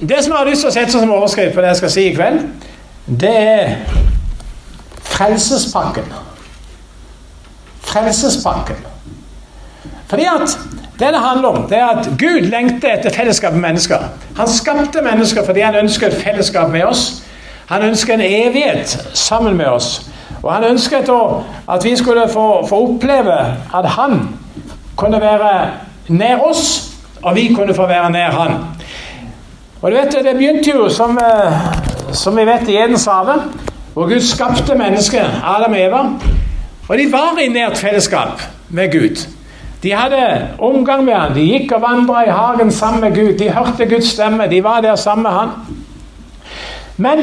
Det som jeg har lyst til å sette som overskrift på det jeg skal si i kveld, det er Frelsespakken. Frelsespakken. Fordi at det det handler om, det er at Gud lengter etter fellesskap med mennesker. Han skapte mennesker fordi han ønsker et fellesskap med oss. Han ønsker en evighet sammen med oss. Og han ønsket at vi skulle få, få oppleve at han kunne være nær oss, og vi kunne få være nær han. Og du vet, Det begynte jo, som, eh, som vi vet, i Edens hage, hvor Gud skapte mennesket, Adam og Eva. Og de var i nært fellesskap med Gud. De hadde omgang med han, De gikk og vandra i hagen sammen med Gud. De hørte Guds stemme. De var der sammen med han. Men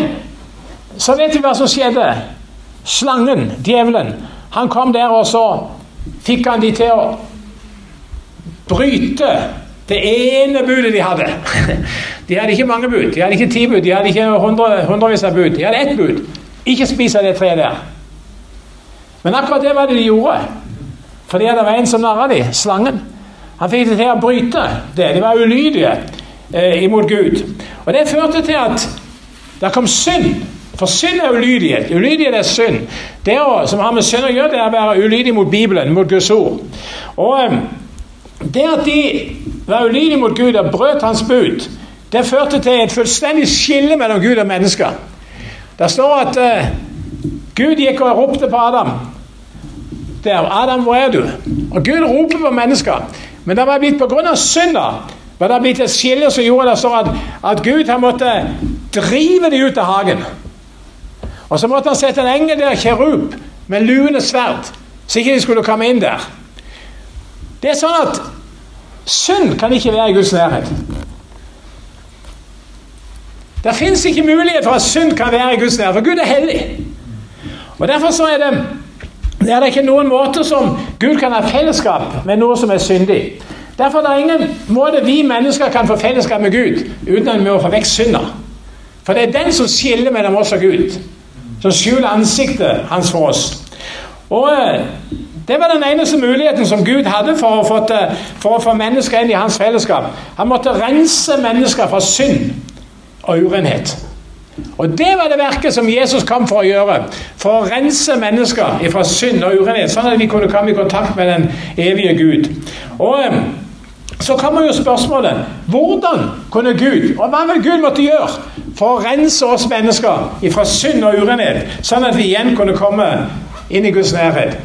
så vet vi hva som skjedde. Slangen, djevelen, han kom der, og så fikk han de til å bryte det ene budet de hadde. De hadde ikke mange bud. De hadde ikke ti bud, de hadde ikke hundre, hundrevis av bud. De hadde ett bud. Ikke spise det treet der. Men akkurat det var det de gjorde. Fordi det var en som narra dem, slangen. Han fikk det til å bryte det. De var ulydige eh, imot Gud. Og det førte til at det kom synd. For synd er ulydighet. Ulydighet er synd. Det å, som har med synd å gjøre, det er å være ulydig mot Bibelen, mot Guds ord. Og eh, det at de var ulydige mot Gud og brøt hans bud, det førte til et fullstendig skille mellom Gud og mennesker. Det står at uh, Gud gikk og ropte på Adam der. Adam, hvor er du? Og Gud roper på mennesker. Men det var blitt pga. synda var det blitt et skille som gjorde det så at, at Gud har måttet drive dem ut av hagen. Og så måtte han sette en engel der, kjerub, med luende sverd, så ikke de skulle komme inn der. Det er sånn at synd kan ikke være i Guds nærhet. Det fins ikke mulighet for at synd kan være i Guds nærhet, for Gud er hellig. Og Derfor så er det det er ikke noen måte som Gud kan ha fellesskap med noe som er syndig. Derfor er det ingen måte vi mennesker kan få fellesskap med Gud uten med å få vekk synda. For det er den som skiller mellom oss og Gud. Som skjuler ansiktet hans for oss. Og eh, Det var den eneste muligheten som Gud hadde for å få, for å få mennesker inn i hans fellesskap. Han måtte rense mennesker fra synd og urenhet. Og Det var det verket som Jesus kom for å gjøre. For å rense mennesker fra synd og urenhet, sånn at vi kunne komme i kontakt med den evige Gud. Og eh, Så kommer jo spørsmålet hvordan kunne Gud, og hva vil Gud måtte gjøre for å rense oss mennesker fra synd og urenhet, sånn at vi igjen kunne komme inn i Guds nærhet?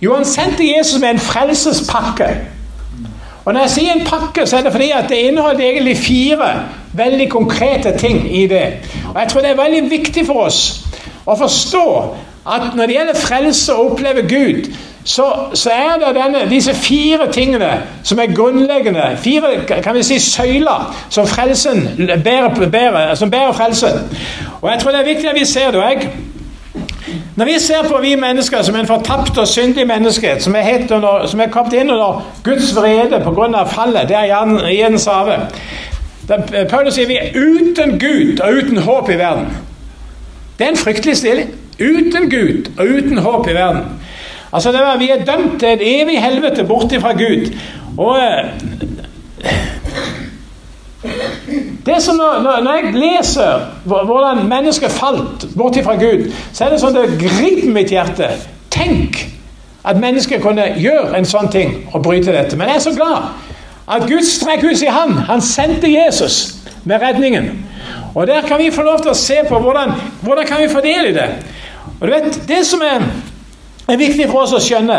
Jo, han sendte Jesus med en frelsespakke. Og Når jeg sier en pakke, så er det fordi at det inneholder egentlig fire veldig konkrete ting i det. Og Jeg tror det er veldig viktig for oss å forstå at når det gjelder frelse og oppleve Gud, så, så er det denne, disse fire tingene som er grunnleggende. Fire kan vi si, søyler som, frelsen bærer, bærer, som bærer frelsen. Og jeg tror det er viktig at vi ser det. og jeg når vi ser på vi mennesker som en fortapt og syndig menneskehet, som er, under, som er kommet inn under Guds vrede pga. fallet det er Jens hage Paulus sier vi er uten Gud og uten håp i verden. Det er en fryktelig stilling. Uten Gud og uten håp i verden. Altså det var, Vi er dømt til et evig helvete borte fra Gud. Og eh, det som når, når, jeg leser hvordan mennesket falt bort fra Gud, så er det sånn det griper mitt hjerte. Tenk at mennesket kunne gjøre en sånn ting og bryte dette. Men jeg er så glad at Gud strekk ut sin hånd. Han sendte Jesus med redningen. Og der kan vi få lov til å se på hvordan, hvordan kan vi fordele det. Og du vet, Det som er, er viktig for oss å skjønne,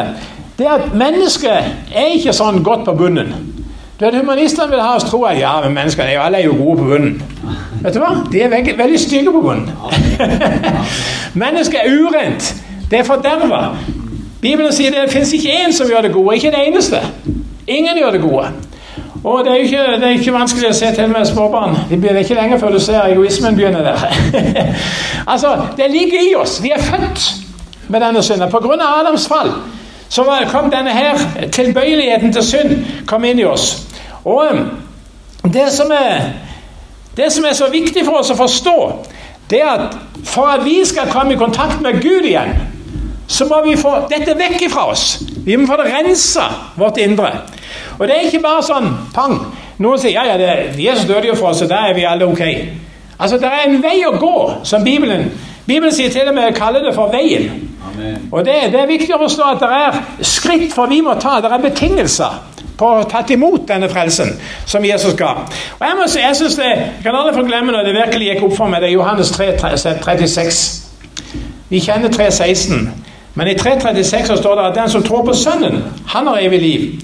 det er at mennesket er ikke sånn godt på bunnen. Du vet, Humanistene vil ha oss tro at ja, men mennesker er jo alle er jo gode på bunnen. Vet du hva? De er veldig, veldig stygge på bunnen. Mennesket er urent. Det er forderva. Bibelen sier det fins ikke én som gjør det gode. Ikke det eneste. Ingen gjør det gode. Og det er ikke, det er ikke vanskelig å se til med småbarn. Det blir ikke lenge før du ser egoismen begynne der. altså, Det ligger i oss. Vi er født med denne synden. Pga. Adams fall så kom denne her tilbøyeligheten til synd kom inn i oss. Og um, det som, er, det som er så viktig for oss å forstå, det er at for at vi skal komme i kontakt med Gud igjen, så må vi få dette vekk ifra oss. Vi må få det rensa, vårt indre. Og det er ikke bare sånn pang. Noen sier ja, ja, det, Jesus så jo for oss, så da er vi alle ok. Altså, Det er en vei å gå, som Bibelen Bibelen sier til og med kaller det for veien. Amen. Og det, det, er viktig å forstå at det er skritt for vi må ta. Det er betingelser på å tatt imot denne frelsen som Jesus ga. Og Jeg må jeg synes det, jeg kan aldri få glemme når det virkelig gikk opp for meg. Det er Johannes 3, 36. Vi kjenner 3.16. Men i 3.36 står det at den som tror på Sønnen, han har evig liv.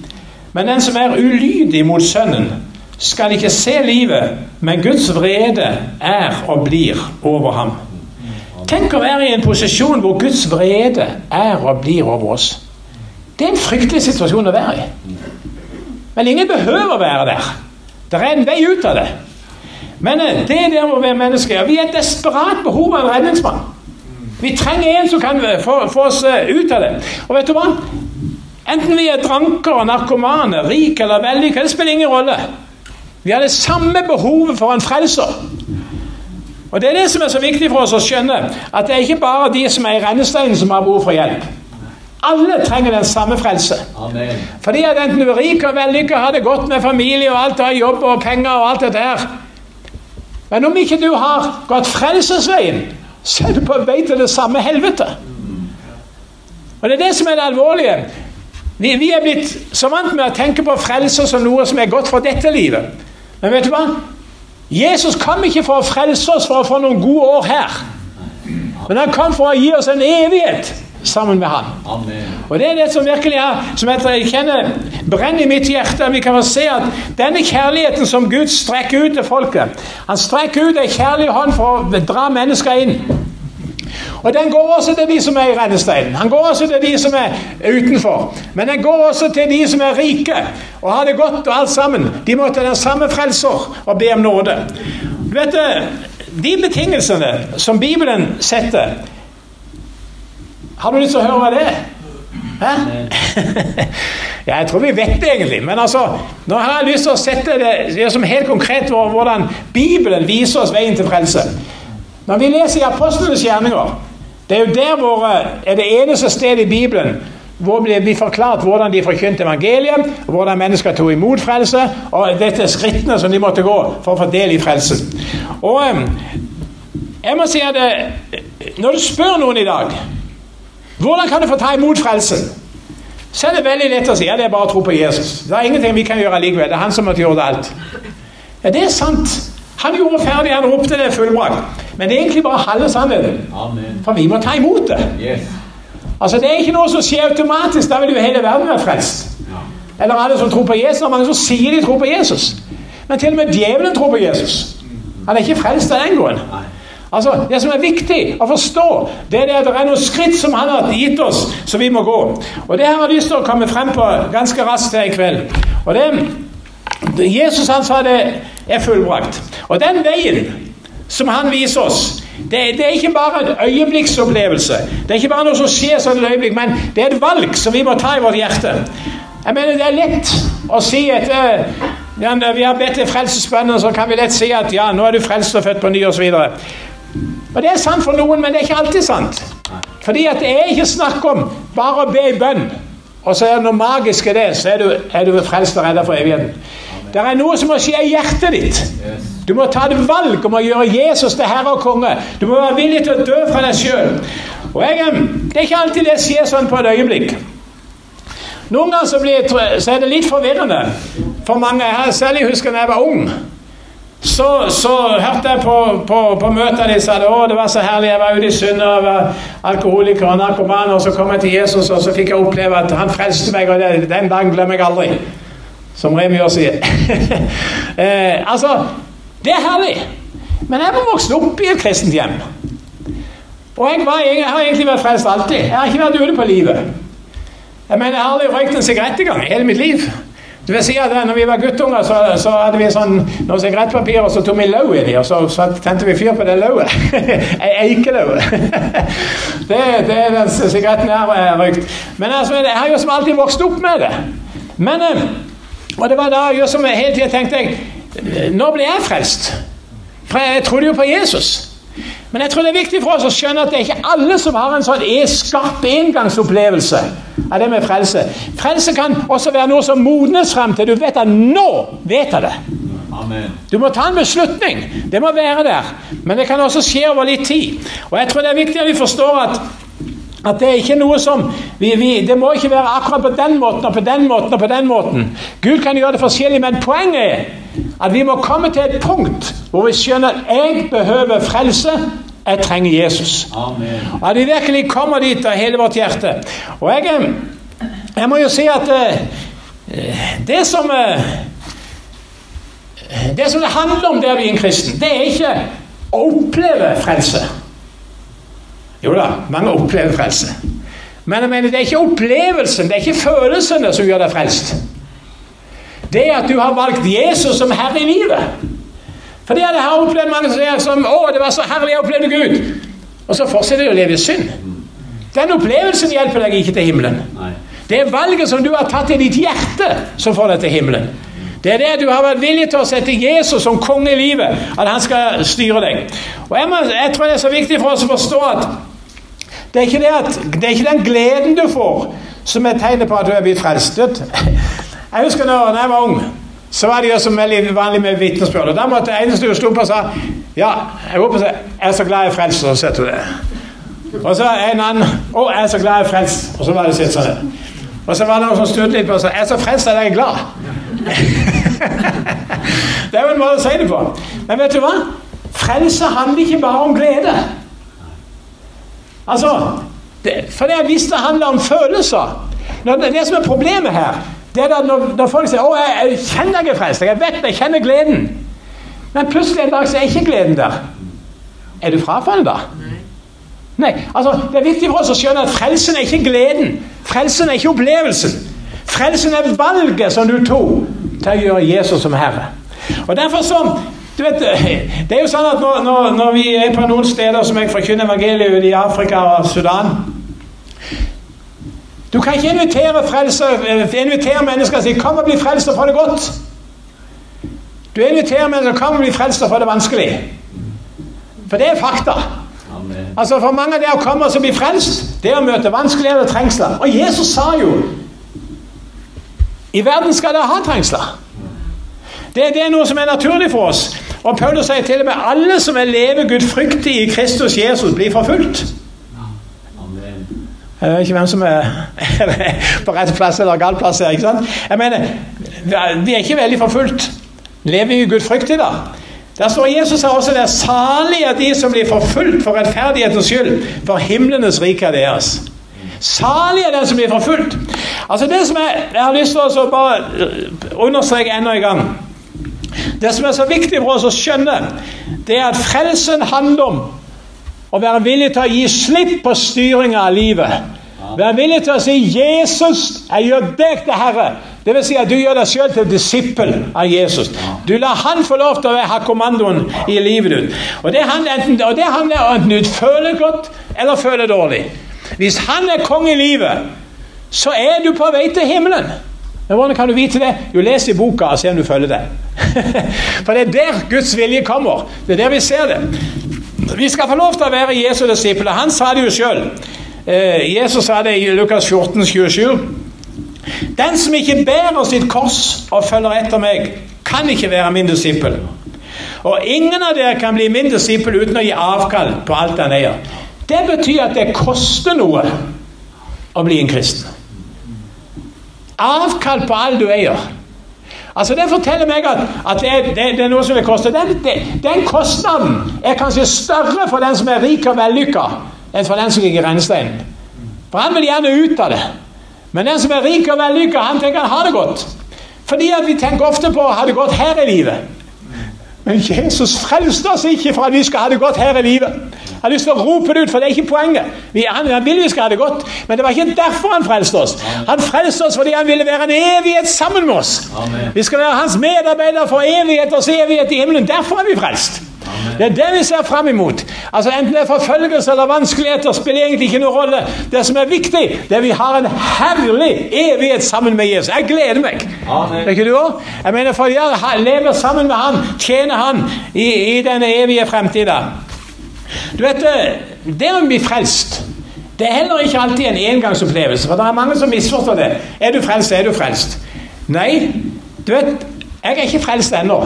Men den som er ulydig mot Sønnen, skal ikke se livet, men Guds vrede er og blir over ham. Tenk å være i en posisjon hvor Guds vrede er og blir over oss. Det er en fryktelig situasjon å være i. Men ingen behøver å være der. Det er en vei ut av det. Men eh, det er der hvor vi er mennesker. Vi er et desperat behov av en redningsmann. Vi trenger en som kan få, få oss eh, ut av det. Og vet du hva? Enten vi er drankere, narkomane, rike eller vellykka, det spiller ingen rolle. Vi har det samme behovet for en frelser. Og Det er det som er så viktig for oss å skjønne, at det er ikke bare de som er i rennesteinen, som har behov for hjelp. Alle trenger den samme frelse. Amen. Fordi at enten du er rik og vellykka, har det godt med familie og alt, har jobb og penger og alt det der Men om ikke du har gått frelsesveien, så er du på vei til det samme helvete. Og Det er det som er det alvorlige. Vi, vi er blitt så vant med å tenke på frelse som noe som er godt for dette livet. Men vet du hva? Jesus kom ikke for å frelse oss for å få noen gode år her. Men han kom for å gi oss en evighet sammen med han. Amen. Og Det er det som virkelig er, som jeg kjenner brenner i mitt hjerte. Vi kan se at denne kjærligheten som Gud strekker ut til folket Han strekker ut en kjærlig hånd for å dra mennesker inn. Og den går også til de som er i rennesteinen. Han går også til de som er utenfor. Men den går også til de som er rike og har det godt og alt sammen. De må til den samme frelser og be om nåde. Du vet, De betingelsene som Bibelen setter Har du lyst til å høre hva det er? Hæ? jeg tror vi vet det egentlig. Men altså, nå har jeg lyst til å sette det, det som helt konkret hvordan Bibelen viser oss veien til frelse. Når vi leser i Apostlenes gjerninger det er jo der hvor eh, er det eneste stedet i Bibelen hvor det blir forklart hvordan de forkynte evangeliet, og hvordan mennesker tok imot frelse, og dette skrittene som de måtte gå for å få del i frelsen. Og eh, jeg må si at eh, Når du spør noen i dag hvordan kan du få ta imot frelsen, så er det veldig lett å si ja, det er bare å tro på Jesus. Det er ingenting vi kan gjøre likevel. Det er han som måtte gjøre det alt. Ja, det er sant. Han gjorde ferdig, han ropte det fullbrakt. Men det er egentlig bare halve sannheten. For vi må ta imot det. Yes. Altså Det er ikke noe som skjer automatisk. Da vil jo hele verden være frelst. Ja. Eller alle som tror på Jesus. Mange som sier de tror på Jesus. Men til og med djevelen tror på Jesus. Han er ikke frelst av den grunn. Altså, Det som er viktig å forstå, det er at det er noen skritt som han har gitt oss, som vi må gå. Og Det har jeg lyst til å komme frem på ganske raskt her i kveld. Og det, Jesus han sa det er fullbrakt. Og den veien som han viser oss. Det, det, er ikke bare en øyeblikksopplevelse. Det er ikke bare noe som skjer sånn et øyeblikk, men det er et valg som vi må ta i vårt hjerte. Jeg mener Det er lett å si etter ja, vi har bedt til frelsesbønnen, så kan vi lett si at ja, nå er du frelst og født på ny osv. Og Det er sant for noen, men det er ikke alltid sant. Fordi at det er ikke snakk om bare å be i bønn, og så er det noe magisk i det, så er du, er du frelst og redda for evigheten. Det er noe som må skje i hjertet ditt. Du må ta et valg om å gjøre Jesus til herre og konge. Du må være villig til å dø fra deg sjøl. Det er ikke alltid det skjer sånn på et øyeblikk. Noen ganger så, blir, så er det litt forvirrende for mange. Jeg særlig husker da jeg var ung. Så, så, hørte jeg på, på, på møtet de sa å, det var så herlig. Jeg var ute i Sunne og var alkoholiker og narkoman. Og så kom jeg til Jesus, og så fikk jeg oppleve at han frelste meg. Og det, den dagen glemmer jeg aldri. Som Remi også sier. eh, altså, det er herlig. Men jeg var vokst opp i et kristent hjem. Og jeg, var, jeg, har egentlig vært frelst alltid. Jeg har ikke vært ute på livet. Jeg mener, jeg har aldri røykt en sigarett engang i hele mitt liv. Det vil si at når vi var guttunger, så, så hadde vi sånn noen sigarettpapirer, så tok vi løv i dem, og så, så tente vi fyr på det løvet. Ei eikeløv. det, det er den sigaretten har røykt. Men altså, jeg har jo som alltid vokst opp med det. Men eh, og det var da jeg som hele tida tenkte jeg Nå blir jeg frelst. For jeg trodde jo på Jesus. Men jeg tror det er viktig for oss å skjønne at det er ikke alle som har en sånn e- skarp engangsopplevelse av det med frelse. Frelse kan også være noe som modnes frem til du vet at nå vet jeg det. Amen. Du må ta en beslutning. Det må være der. Men det kan også skje over litt tid. Og jeg tror det er viktig at vi forstår at, at det er ikke noe som vi, vi, Det må ikke være akkurat på den måten og på den måten og på den måten. Gud kan gjøre det forskjellig, men poenget er at vi må komme til et punkt hvor vi skjønner at jeg behøver frelse. Jeg trenger Jesus. Amen. At vi virkelig kommer dit av hele vårt hjerte. Og jeg, eh, jeg må jo si at eh, det som eh, Det som det handler om der vi er en kristen, det er ikke å oppleve frelse. Jo da, mange opplever frelse. Men jeg mener, det er ikke opplevelsen, det er ikke følelsene som gjør deg frelst. Det er at du har valgt Jesus som herre i livet. For det jeg har opplevd mange som sier som, 'Å, det var så herlig, jeg opplevde Gud'. Og så fortsetter de å leve i synd. Den opplevelsen hjelper deg ikke til himmelen. Det er valget som du har tatt i ditt hjerte, som får deg til himmelen. Det er det du har vært villig til å sette Jesus som konge i livet, at han skal styre deg. Og jeg, må, jeg tror det er så viktig for oss å forstå at det er det at, det er ikke den gleden du får, som er tegnet på at du er blitt frelst. Jeg husker når, jeg var ung, så var det jo som veldig vanlig med vitnesbyrd. Og da måtte eneste du sto på, og sa Ja, jeg håper jeg er så glad jeg frelst, og så setter du det. Og så en annen Å, jeg er så glad jeg er frelst. Og så var det sitt sånn. Og så var det noen som støtte litt på og sa Jeg er så frelst at jeg er glad. det er jo en måte å si det på. Men vet du hva? Frelse handler ikke bare om glede. Altså, det, For det, hvis det handler om følelser når det, som er problemet her, det er at når, når folk sier 'Å, jeg, jeg kjenner jeg er frelst', jeg vet jeg kjenner gleden. Men plutselig en dag så er ikke gleden der. Er du frafallen da? Nei, altså Det er viktig for oss å skjønne at frelsen er ikke gleden. Frelsen er ikke opplevelsen. Frelsen er valget som du tok til å gjøre Jesus som herre. Og derfor så du vet, Det er jo sånn at når, når, når vi er på noen steder som jeg forkynner evangeliet i Afrika og Sudan Du kan ikke invitere, frelser, invitere mennesker og si 'Kom og bli frelst og få det godt'. Du inviterer mennesker 'Kom og bli frelst og få det vanskelig'. For det er fakta. Amen. Altså For mange av det å komme og bli frelst, det er å møte vanskeligheter og trengsler. Og Jesus sa jo I verden skal dere ha trengsler. Det, det er noe som er naturlig for oss. Og Paulus sier til og med alle som er leve gudfryktige i Kristus Jesus, blir forfulgt. Jeg vet ikke hvem som er på rett plass eller gal plass her. ikke sant? Jeg mener, Vi er ikke veldig forfulgt. Lever vi gudfryktig, da? Der står Jesus her også der salige er de som blir forfulgt for rettferdighetens skyld, for himlenes rike er deres. Salig er den som blir forfulgt. Altså det som jeg, jeg har lyst til å bare understreke enda en gang Det som er så viktig for oss å skjønne, det er at frelsen handler om å være villig til å gi slipp på styringa av livet. Være villig til å si 'Jesus, jeg gjør deg til Herre'. Det vil si at du gjør deg selv til disippel av Jesus. Du lar han få lov til å ha kommandoen i livet ditt. Og det handler enten, enten du føler godt eller føler dårlig. Hvis han er konge i livet, så er du på vei til himmelen. Men hvordan kan du vite det? Jo, les i boka og se om du følger det. For det er der Guds vilje kommer. Det er der vi ser det. Vi skal få lov til å være Jesu disipler. Han sa det jo sjøl. Eh, Jesus sa det i Lukas 14, 27. Den som ikke bærer sitt kors og følger etter meg, kan ikke være min disippel. Og ingen av dere kan bli min disippel uten å gi avkall på alt han eier. Det betyr at det koster noe å bli en kristen. Avkall på alt du eier. Altså Det forteller meg at, at det, det, det, er noe som vil koste. Den, den, kostnaden er kanskje større for den som er rik og vellykka, enn for den som ligger i rennesteinen. For han vil gjerne ut av det. Men den som er rik og vellykka, han tenker han har det godt. Fordi at vi tenker ofte på å ha det godt her i livet. Men Jesus frelste oss ikke for at vi skal ha det godt her i livet. Jeg har lyst til å rope det ut, for det er ikke poenget. Vi, han, han vil vi skal ha det godt, men det var ikke derfor han frelste oss. Han frelste oss fordi han ville være en evighet sammen med oss. Amen. Vi skal være hans medarbeidere for evighet og evighet i himmelen. Derfor er vi frelst. Det er det vi ser fram imot. Altså Enten det er forfølgelse eller vanskeligheter, spiller egentlig ikke noen rolle. Det som er viktig, det er at vi har en herlig evighet sammen med Jesus. Jeg gleder meg. Amen. Er ikke du òg? Jeg mener, for jeg lever sammen med han, tjener han i, i denne evige fremtida. Du vet, Det å bli frelst det er heller ikke alltid en engangsopplevelse. For det er mange som misforstår det. Er du frelst, er du frelst. Nei, du vet, jeg er ikke frelst ennå.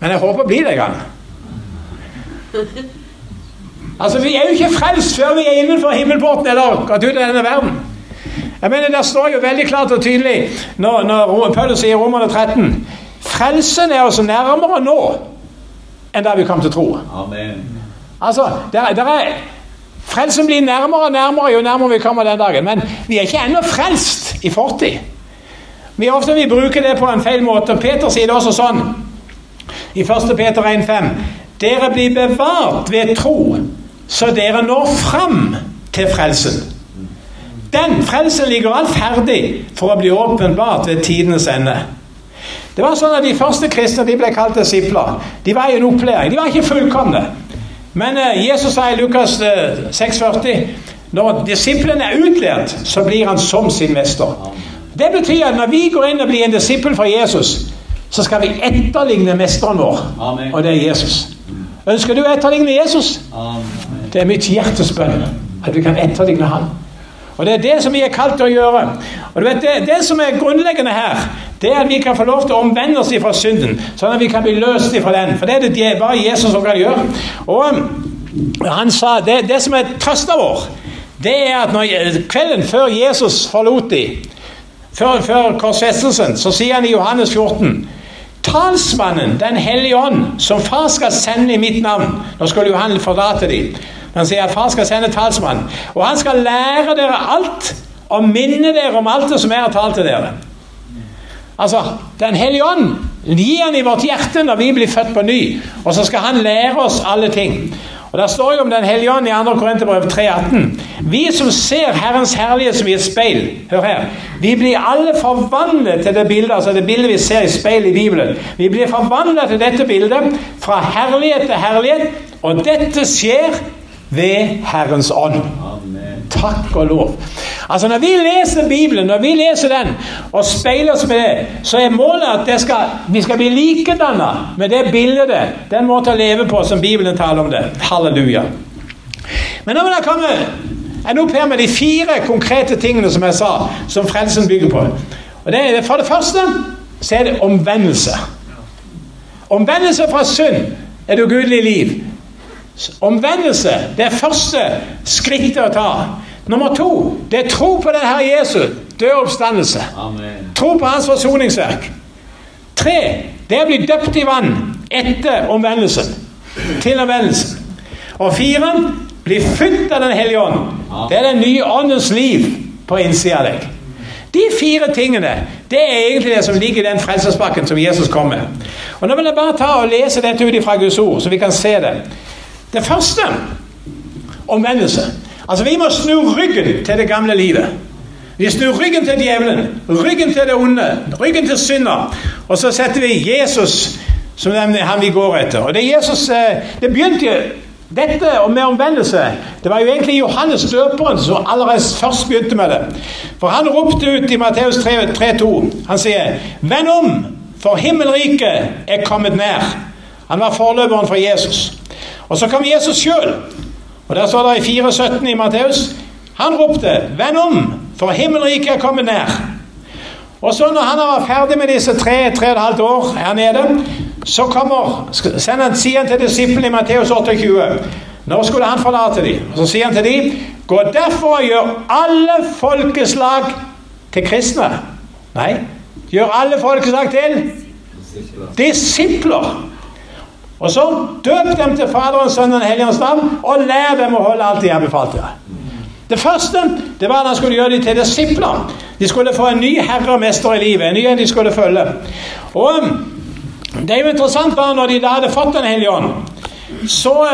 Men jeg håper å bli det en gang. Altså, Vi er jo ikke frelst før vi er innenfor himmelporten eller gått ut av denne verden. Jeg mener, Det står jo veldig klart og tydelig når, når Paulus sier i Romerne 13 Frelsen er oss nærmere nå enn da vi kom til tro. Amen. Altså, der, der er, Frelsen blir nærmere og nærmere jo nærmere vi kommer den dagen. Men vi er ikke ennå frelst i fortid. Vi ofte vi bruker det på en feil måte. Peter sier det også sånn i 1. Peter 1,5.: Dere blir bevart ved tro, så dere når fram til frelsen. Den frelsen ligger alt ferdig for å bli åpenbart ved tidenes ende. Det var sånn at De første kristne de ble kalt disipler. De var i en opplæring. De var ikke fullkomne. Men eh, Jesus sa i Lukas eh, 6,40 når disiplene er utlært, så blir han som sin mester. Det betyr at når vi går inn og blir en disippel for Jesus, så skal vi etterligne mesteren vår, Amen. og det er Jesus. Ønsker du å etterligne Jesus? Amen. Det er mitt hjertes bønn at vi kan etterligne han. Og Det er det som vi er kalt til å gjøre. Og du vet, det, det som er grunnleggende her, det er at vi kan få lov til å omvende oss fra synden, sånn at vi kan bli løst fra den. For det er det bare Jesus som kan gjøre. Og han sa, Det, det som er trøsta vår, det er at når, kvelden før Jesus forlot dem, før, før korsfestelsen, så sier han i Johannes 14 Talsmannen, Den hellige ånd, som far skal sende i mitt navn Nå skulle jo han forlate dem. Han sier at far skal sende talsmannen. Og han skal lære dere alt og minne dere om alt det som jeg har talt til dere. Altså, Den hellige ånd gir han i vårt hjerte når vi blir født på ny. Og så skal han lære oss alle ting. Og Der står jo om Den hellige ånd i 2. Korinterbrev 3,18. Vi som ser Herrens herlighet som i et speil Hør her. Vi blir alle forvandlet til det bildet altså det bildet vi ser i speilet i Bibelen. Vi blir forvandlet til dette bildet fra herlighet til herlighet. Og dette skjer ved Herrens ånd. Takk og lov. Altså Når vi leser Bibelen, når vi leser den og speiler oss med det, så er målet at skal, vi skal bli likedanna med det bildet, den måten å leve på som Bibelen taler om det. Halleluja. Men nå vil jeg komme en opp her med de fire konkrete tingene som jeg sa, som frelsen bygger på. Og det er, For det første så er det omvendelse. Omvendelse fra synd er det ugudelige liv. Omvendelse det er første skrittet å ta. Nummer to det er tro på den Herre Jesu død oppstandelse. Amen. Tro på hans forsoningsverk. Tre det er å bli døpt i vann etter omvendelsen. Til omvendelsen. Og fire bli fylt av Den hellige ånd. Det er den nye åndens liv på innsida av deg. De fire tingene det er egentlig det som ligger i den frelsespakken som Jesus kom med. Og Nå vil jeg bare ta og lese dette ut fra Guds ord, så vi kan se det. Det første omvendelse. Altså Vi må snu ryggen til det gamle livet. Vi snur ryggen til djevelen, ryggen til det onde, ryggen til synder. Og så setter vi Jesus som den, han vi går etter. Og det Jesus, eh, det begynte dette med omvendelse Det var jo egentlig Johannes døperen som allerede først begynte med det. For han ropte ut i Matteus 3,2. Han sier 'Vend om, for himmelriket er kommet nær'. Han var forløperen for Jesus. Og så kom Jesus sjøl. Og der står det i 4,17 i Matteus. Han ropte 'Vend om, for himmelriket er kommet nær'. Og så når han var ferdig med disse tre, tre og et halvt år her nede, så kommer, sender han, sier han til disiplene i Matteus 28 Nå skulle han forlate dem. Og så sier han til dem Gå derfor og gjør alle folkeslag til kristne. Nei, gjør alle folkeslag til disipler. Og så døp dem til Faderen, Sønnen og Helligens navn, og lær dem å holde alt de har befalt dere. Det første det var at han skulle gjøre dem til disipler. De skulle få en ny herre og mester i livet. En ny en de skulle følge. Og Det er jo interessant bare når de da hadde fått Den hellige ånd, så,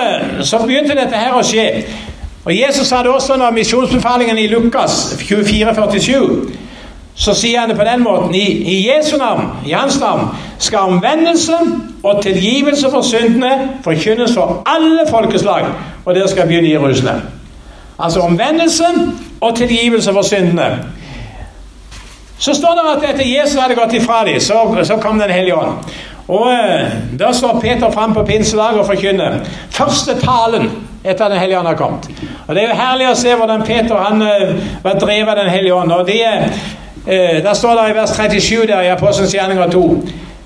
så begynte dette her å skje. Og Jesus sa det også når misjonsbefalingen i Lukas 24, 47 så sier han det på den måten. I, I, Jesu navn, i hans navn, skal omvendelse og tilgivelse for syndene forkynnes for alle folkeslag, og dere skal begynne i Jerusalem. Altså omvendelse og tilgivelse for syndene. Så står det at etter Jesus hadde gått ifra dem, så, så kom Den hellige ånd. Og eh, Da står Peter fram på pinsedag og forkynner. Første talen etter Den hellige ånd har kommet. Og Det er jo herlig å se hvordan Peter han eh, var drevet av Den hellige ånd. og det, eh, Der står det i vers 37 der i Apostelens gjerninger 2.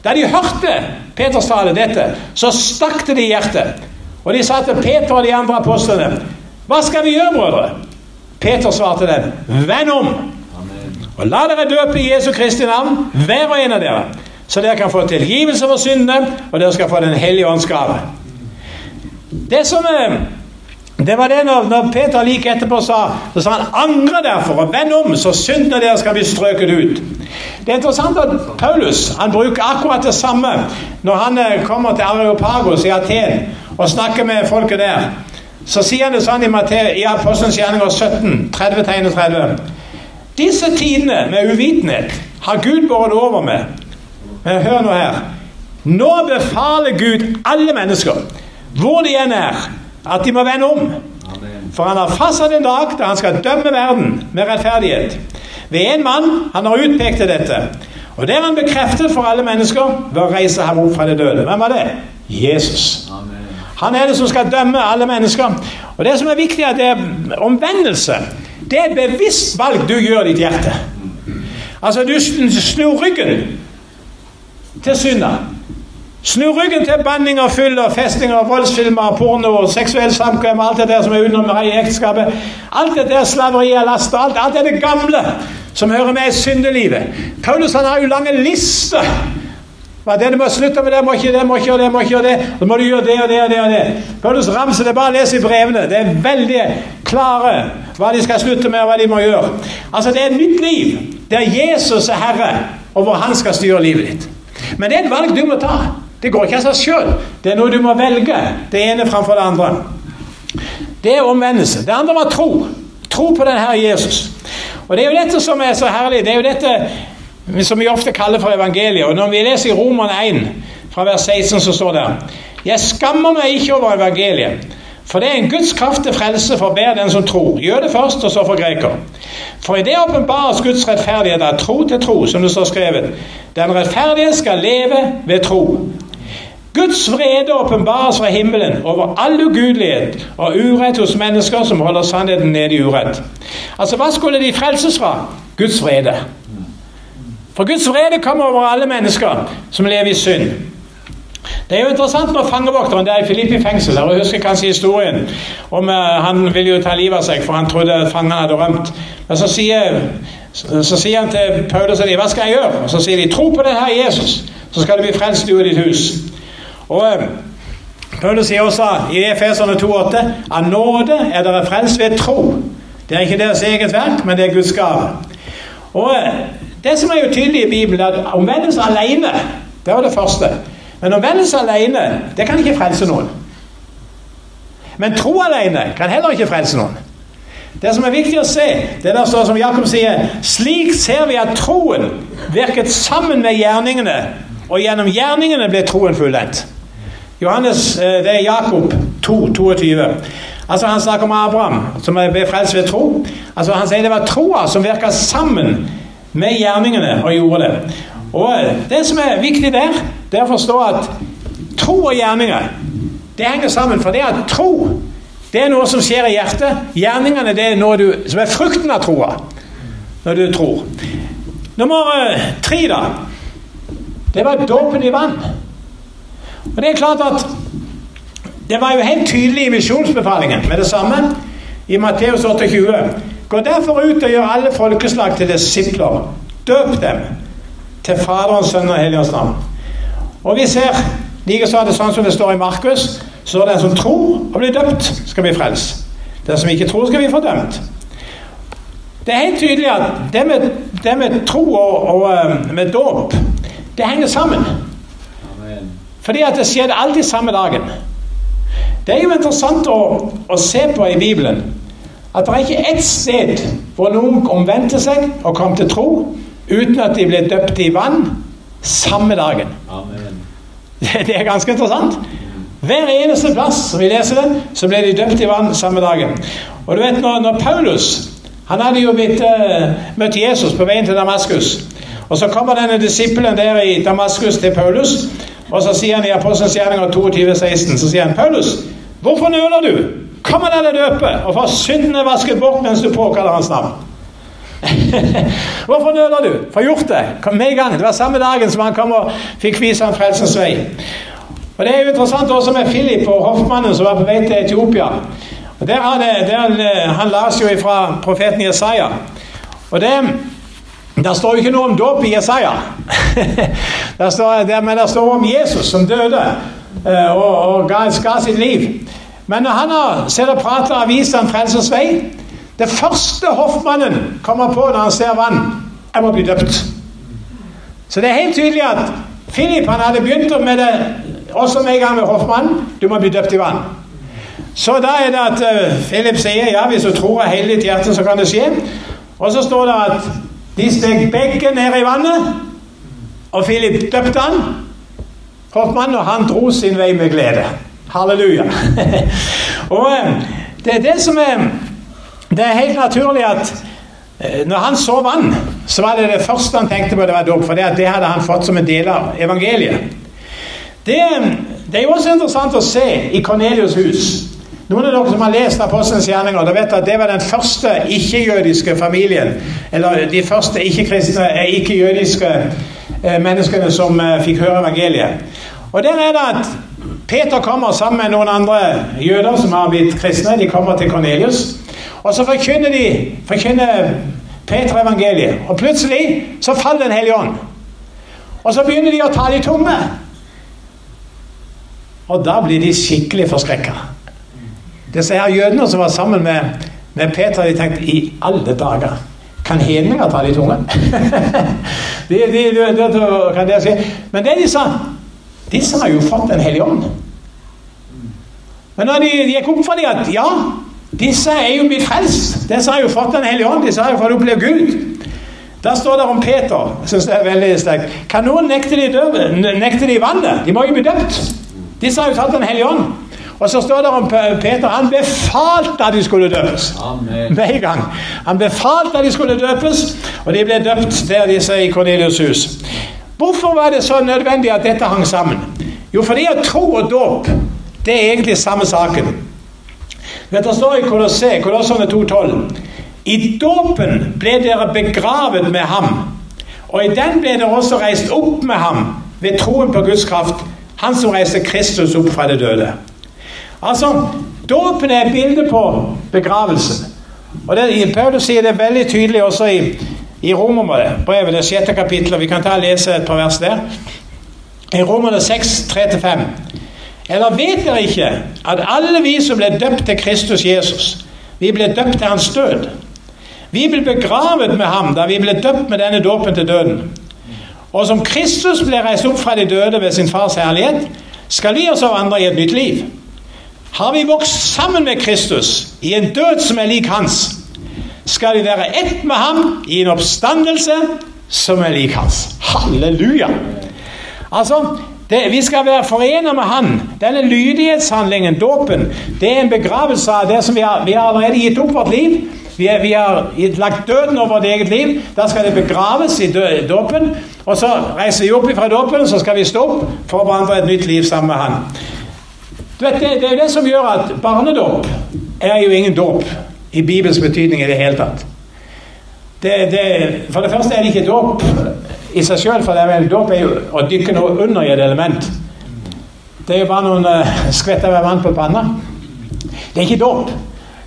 Da de hørte Peters tale dette, så stakk det i hjertet. Og de sa til Peter og de andre apostlene Hva skal vi gjøre, brødre? Peter svarte dem, Vend om! Og la dere døpe i Jesu Kristi navn, hver og en av dere, så dere kan få tilgivelse for syndene, og dere skal få Den hellige ånds gave. Det som eh, det var det når, når Peter like etterpå sa så sa han angre derfor og vend om, så syndene deres skal bli strøket ut. Det er interessant at Paulus han bruker akkurat det samme når han eh, kommer til Areopagos i Aten og snakker med folket der. Så sier han det sånn i, Matte- i Apostelens gjerninger 17, 30-31. Disse tidene med uvitenhet har Gud båret over med. Men hør nå her. Nå befaler Gud alle mennesker, hvor de enn er, at de må vende om. For han har fastsatt en dag da han skal dømme verden med rettferdighet. Ved en mann han har utpekt til dette. Og det er han bekreftet for alle mennesker ved å reise ham opp fra det døde. Hvem var det? Jesus. Han er det som skal dømme alle mennesker. Og det som er viktig, er at det er omvendelse. Det er et bevisst valg du gjør i ditt hjerte. Altså, du snur ryggen til synda. Snur ryggen til banning og fyll og festing og voldsfilmer, porno seksuell samkvem alt det der som er utenom i ekteskapet. Alt det der slaveriet, og last alt, alt det gamle som hører med i syndelivet. Paulus han har jo lange lister er det du må slutte med det, må ikke det, må ikke det, må ikke det. Så må du gjøre det og det og det. og det. Paulus ramser det, bare les i brevene. Det er veldig klare hva de skal slutte med, og hva de må gjøre. Altså, Det er et nytt liv der Jesus er herre, og hvor han skal styre livet ditt. Men det er et valg du må ta. Det går ikke av seg sjøl. Det er noe du må velge. Det ene framfor det andre. Det er omvendelse. Det andre var tro. Tro på den Herre Jesus. Og det er jo dette som er så herlig. Det er jo dette som vi ofte kaller for evangeliet. Og når vi leser i Roman 1, fra vers 16, så står det Jeg skammer meg ikke over evangeliet, for det er en Guds kraft til frelse for hver den som tror. Gjør det først, og så for greker. For i det åpenbares Guds rettferdighet av tro til tro, som det står skrevet. Den rettferdige skal leve ved tro. Guds vrede åpenbares fra himmelen over all ugudelighet og urett hos mennesker som holder sannheten nede i urett. Altså, hva skulle de frelses fra? Guds vrede. For Guds vrede kommer over alle mennesker som lever i synd. Det er jo interessant når fangevokteren der i Filippi fengsel og husker kanskje historien om uh, Han ville jo ta livet av seg, for han trodde fangene hadde rømt. Men så sier, så, så sier han til Paulus og de, hva skal jeg gjøre? Og Så sier de, tro på denne Jesus, så skal du bli frelst du og ditt hus. Og eh, Paulus sier også i Efeserne 2,8 av nåde er dere frelst ved tro. Det er ikke deres eget verk, men det er Guds gave. Og eh, Det som er jo tydelig i Bibelen, er at omvendelse alene det var det første. Men omvendelse alene det kan ikke frelse noen. Men tro alene kan heller ikke frelse noen. Det som er viktig å se, det der står som Jakob sier Slik ser vi at troen virket sammen med gjerningene, og gjennom gjerningene ble troen fullendt. Johannes, eh, det er Jakob 2, 22. Altså Han snakker om Abraham, som ble frelst ved tro. Altså Han sier det var troa som virka sammen med gjerningene og gjorde det. Og eh, Det som er viktig der, det er å forstå at tro og gjerninger det henger sammen. For det at tro det er noe som skjer i hjertet. Gjerningene det er noe du, som er frukten av troa. Når du tror. Nummer eh, tre, da. Det var dåpen i vann. Og det er klart at det var jo helt tydelig i misjonsbefalingen med det samme i Matteus 28. Gå derfor ut og gjør alle folkeslag til disipler. Døp dem til Faderens, Sønnen og Helligens navn. Og vi ser likeså det er sånn som det står i Markus, så den som tror og blir døpt, skal bli frelst. Den som ikke tror, skal bli fordømt. Det er helt tydelig at det med, det med tro og, og eh, med dåp, det henger sammen. Fordi at det skjedde alltid samme dagen. Det er jo interessant å, å se på i Bibelen at det er ikke ett sted hvor noen omvendte seg og kom til tro uten at de ble døpt i vann samme dagen. Amen. Det, det er ganske interessant. Hver eneste plass som vi leser det, så ble de døpt i vann samme dagen. Og du vet når, når Paulus han hadde jo blitt, uh, møtt Jesus på veien til Damaskus. Og så kommer denne disippelen der i Damaskus til Paulus. Og så sier han i Apostelens gjerninger 22, 16, så sier han Paulus, hvorfor nøler du? Kom og la deg døpe, og få syndene vasket bort mens du påkaller hans navn. Hvorfor nøler du? Få gjort det. Kom med i gang. Det var samme dagen som han kom og fikk vise ham frelsens vei. Og Det er jo interessant også med Philip og hoffmannen som var på vei til Etiopia. Og der han, der, han las jo fra profeten Jesaja. Og det, der står jo ikke noe om dåp i Jesaja. der står, det, men det står om Jesus som døde eh, og, og ga, ga sitt liv. Men når han har sett og pratet og avisa om frelsens vei Det første hoffmannen kommer på når han ser vann, jeg må bli døpt. Så det er helt tydelig at Philip han hadde begynt med det også med en gang med hoffmannen. Du må bli døpt i vann. Så da er det at uh, Philip sier ja, hvis du tror av hele ditt hjerte, så kan det skje. Og så står det at de steg begge ned i vannet, og Philip døpte han. Hoffmann, og han dro sin vei med glede. Halleluja. og uh, det er det som er Det er helt naturlig at uh, når han så vann, så var det det første han tenkte på, det var dåp. For det, det hadde han fått som en del av evangeliet. Det, det, er jo også interessant å se i Kornelius' hus. Noen av dere som har lest Apostelens gjerninger, da vet at det var den første ikke-jødiske familien. Eller de første ikke-kristne, eh, ikke-jødiske eh, menneskene som eh, fikk høre evangeliet. Og der er det at Peter kommer sammen med noen andre jøder som har blitt kristne. De kommer til Kornelius. Og så forkynner de forkynner Peter evangeliet. Og plutselig så faller Den hellige ånd. Og så begynner de å tale i tunge. Og da blir de skikkelig forskrekka. Disse her jødene som var sammen med, med Peter, de tenkte i alle dager Kan hedninger ta de tunge? de, de, de, dere si. Men det de sa Disse har jo fått Den hellige ånd. Men når de, de gikk opp for dem at ja, disse er jo blitt frelst. Disse har jo fått Den hellige ånd. Disse har jo fått oppleve Gud. Da står det om Peter. Synes det er veldig sterkt. Kan noen nekte de, døve, nekte de vannet? De må jo bli døpt. Disse har jo tatt Den hellige ånd. Og så står det om Peter han befalte at de skulle døpes. Med en gang. Han befalte at de skulle døpes, og de ble døpt der de sier i Kornelius' hus. Hvorfor var det så nødvendig at dette hang sammen? Jo, fordi at tro og dåp det er egentlig samme saken. Dette står i Kolossene 2,12. I dåpen ble dere begravet med ham, og i den ble dere også reist opp med ham ved troen på Guds kraft han som reiste Kristus opp fra det døde. Altså, Dåpen er et bilde på begravelsen. Og det, Paulus sier det veldig tydelig også i, i Romerbrevet, det sjette kapittelet. Vi kan ta og lese et par vers der. I Romerne 6, 3-5. Eller vet dere ikke at alle vi som ble døpt til Kristus Jesus, vi ble døpt til hans død? Vi ble begravet med ham da vi ble døpt med denne dåpen til døden. Og som Kristus ble reist opp fra de døde ved sin fars herlighet, skal vi også vandre i et nytt liv. Har vi vokst sammen med Kristus i en død som er lik hans, skal vi være ett med ham i en oppstandelse som er lik hans. Halleluja! Altså, det, Vi skal være forenet med Han. Denne lydighetshandlingen, dåpen, det er en begravelse av det som vi har, vi har allerede gitt opp vårt liv. Vi, er, vi, har lagt døden over vårt eget liv. Da skal det begraves i dåpen. Og så reiser vi opp fra dåpen, så skal vi stå opp for å vandre et nytt liv sammen med Han. Du vet, det, det er det som gjør at barnedåp er jo ingen dåp i Bibels betydning i det hele tatt. Det, det, for det første er det ikke dåp i seg sjøl, for det er dåp er jo å dykke noe under i et element. Det er jo bare noen uh, skvetter med vann på panna. Det er ikke dåp.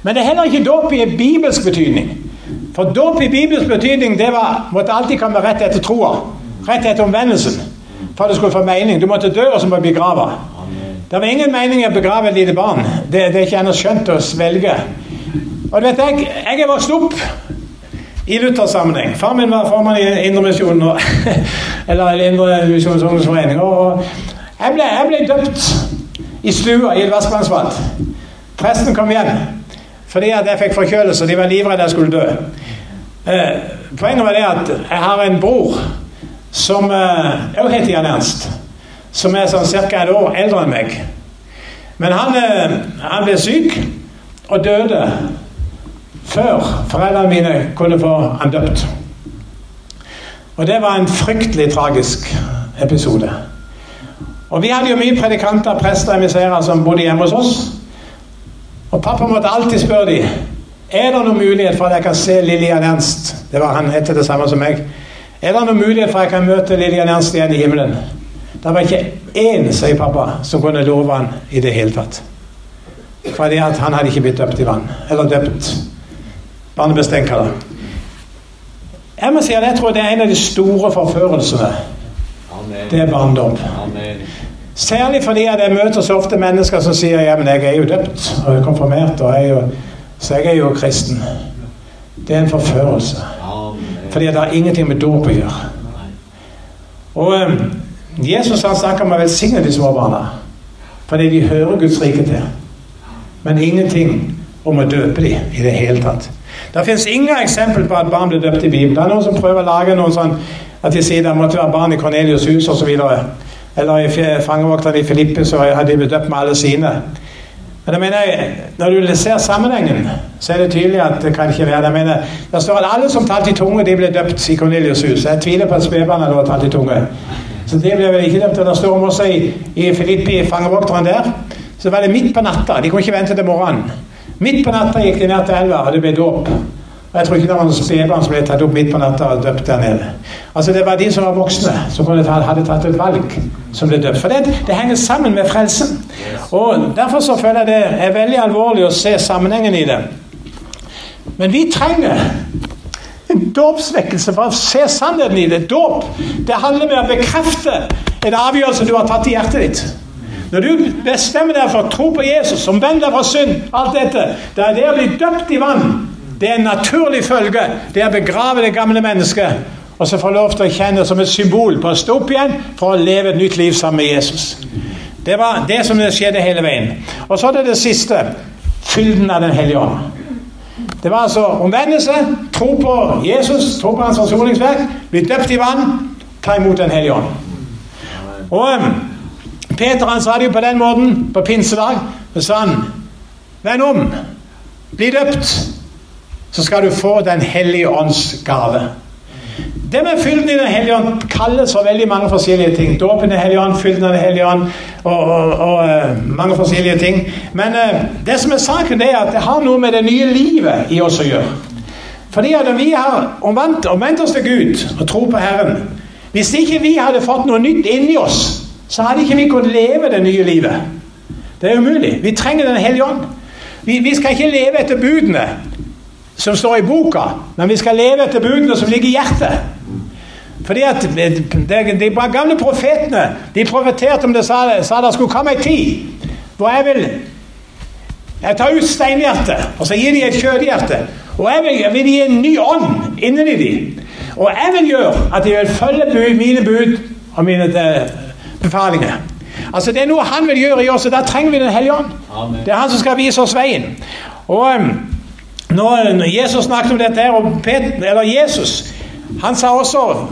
Men det er heller ikke dåp i bibelsk betydning. For dåp i bibelsk betydning det var, måtte alltid komme rett etter troa. Rett etter omvendelsen. For det skulle få mening. Du måtte dø, og så måtte du begrave. Det var ingen mening i å begrave et lite barn. Det, det er ikke ennå skjønt å svelge. Og du vet, jeg, jeg er vokst opp i Luther-sammenheng. Far min var formann i Indremisjonen, eller Indremisjonens ungdomsforening. Og jeg ble, jeg ble døpt i stua i et vaskevannsbad. Presten kom hjem fordi at jeg fikk forkjølelse, og de var livredde jeg skulle dø. Eh, poenget var det at jeg har en bror som òg eh, heter Jan Ernst. Som er sånn ca. et år eldre enn meg. Men han, eh, han ble syk og døde før foreldrene mine kunne få han døpt. Og det var en fryktelig tragisk episode. Og Vi hadde jo mye predikanter, prester, og emisserer som bodde hjemme hos oss. Og pappa måtte alltid spørre dem er det noen mulighet for at jeg kan se Lillian Ernst. Det var Han het det samme som meg. Er det noen mulighet for at jeg kan møte Lillian Ernst igjen i himmelen? Det var ikke én, sier pappa, som kunne love han i det hele tatt. Fordi at han hadde ikke blitt døpt i vann. Eller døpt barnebestengt, det. Jeg må si at jeg tror det er en av de store forførelsene. Det er barndom. Særlig fordi at jeg møter så ofte mennesker som sier ja, men jeg er jo døpt og jeg er konfirmert, og jeg er jo, så jeg er jo kristen. Det er en forførelse. Fordi det har ingenting med dåp å gjøre. Og eh, Jesus han snakker om å velsigne de små barna. Fordi de hører Guds rike til. Men ingenting om å døpe dem i det hele tatt. Det fins ingen eksempel på at barn blir døpt i Bibelen. Det er noen som prøver å lage noen sånn at de sier det måtte være barn i Kornelius' hus osv. Eller i fangevokterne i Filippe så hadde de blitt døpt med alle sine. Men jeg mener, når du ser sammenhengen, så er det tydelig at det kan ikke være det. Mener, Det står at alle som talte i tunge, de ble døpt i Kornelius' hus. Jeg tviler på at spedbarna hadde talt i tunge. Så det ble vel ikke dømt. Det står om også i, i Filippi, fangevokteren der, så var det midt på natta. De kunne ikke vente til morgenen. Midt på natta gikk de ned til elva, og det ble dåp. Og jeg tror ikke det var noen spedbarn som ble tatt opp midt på natta og døpt der nede. Altså Det var de som var voksne, som hadde tatt et valg, som ble døpt. For det, det henger sammen med frelsen. Og Derfor så føler jeg det er veldig alvorlig å se sammenhengen i det. Men vi trenger en dåpsvekkelse for å se sannheten i det. Dåp det handler om å bekrefte en avgjørelse du har tatt i hjertet ditt. Når du bestemmer deg for å tro på Jesus, omvende deg fra synd, alt dette, det er det å bli døpt i vann. Det er en naturlig følge. Det er å begrave det gamle mennesket. Og så få lov til å kjenne som et symbol på å stå opp igjen for å leve et nytt liv sammen med Jesus. Det var det som skjedde hele veien. Og så er det det siste. Fylden av Den hellige ånd. Det var altså omvendelse, tro på Jesus, tro på hans forsoningsverk, bli døpt i vann, ta imot Den hellige ånd. Og um, Peter han sa det jo på den måten på pinsedag. Så sa han Venn om, bli døpt, så skal du få Den hellige ånds gave. Det med fylden i Den hellige ånd kalles for veldig mange forskjellige ting. Dåpen i Den hellige ånd, fylden av Den hellige ånd og, og, og eh, mange forskjellige ting. Men eh, det som er saken, det er at det har noe med det nye livet i oss å gjøre. Fordi at vi har omvendt, omvendt oss til Gud og tro på Herren Hvis ikke vi hadde fått noe nytt inni oss, så hadde ikke vi kunnet leve det nye livet. Det er umulig. Vi trenger Den hellige ånd. Vi, vi skal ikke leve etter budene som står i boka, men vi skal leve etter budene som ligger i hjertet. Fordi at de, de, de gamle profetene de profeterte om det sa, sa det skulle komme ei tid hvor jeg vil jeg tar ut steinhjertet, og så gir de et kjøtthjerte. Og jeg vil, jeg vil gi en ny ånd inni dem. Og jeg vil gjøre at de vil følge mine bud og mine eh, befalinger. Altså Det er noe han vil gjøre i oss, og da trenger vi Den hellige ånd. Amen. Det er han som skal vise oss veien. Og um, når når Jesus snakket om dette her, og Peter, eller Jesus Han sa også,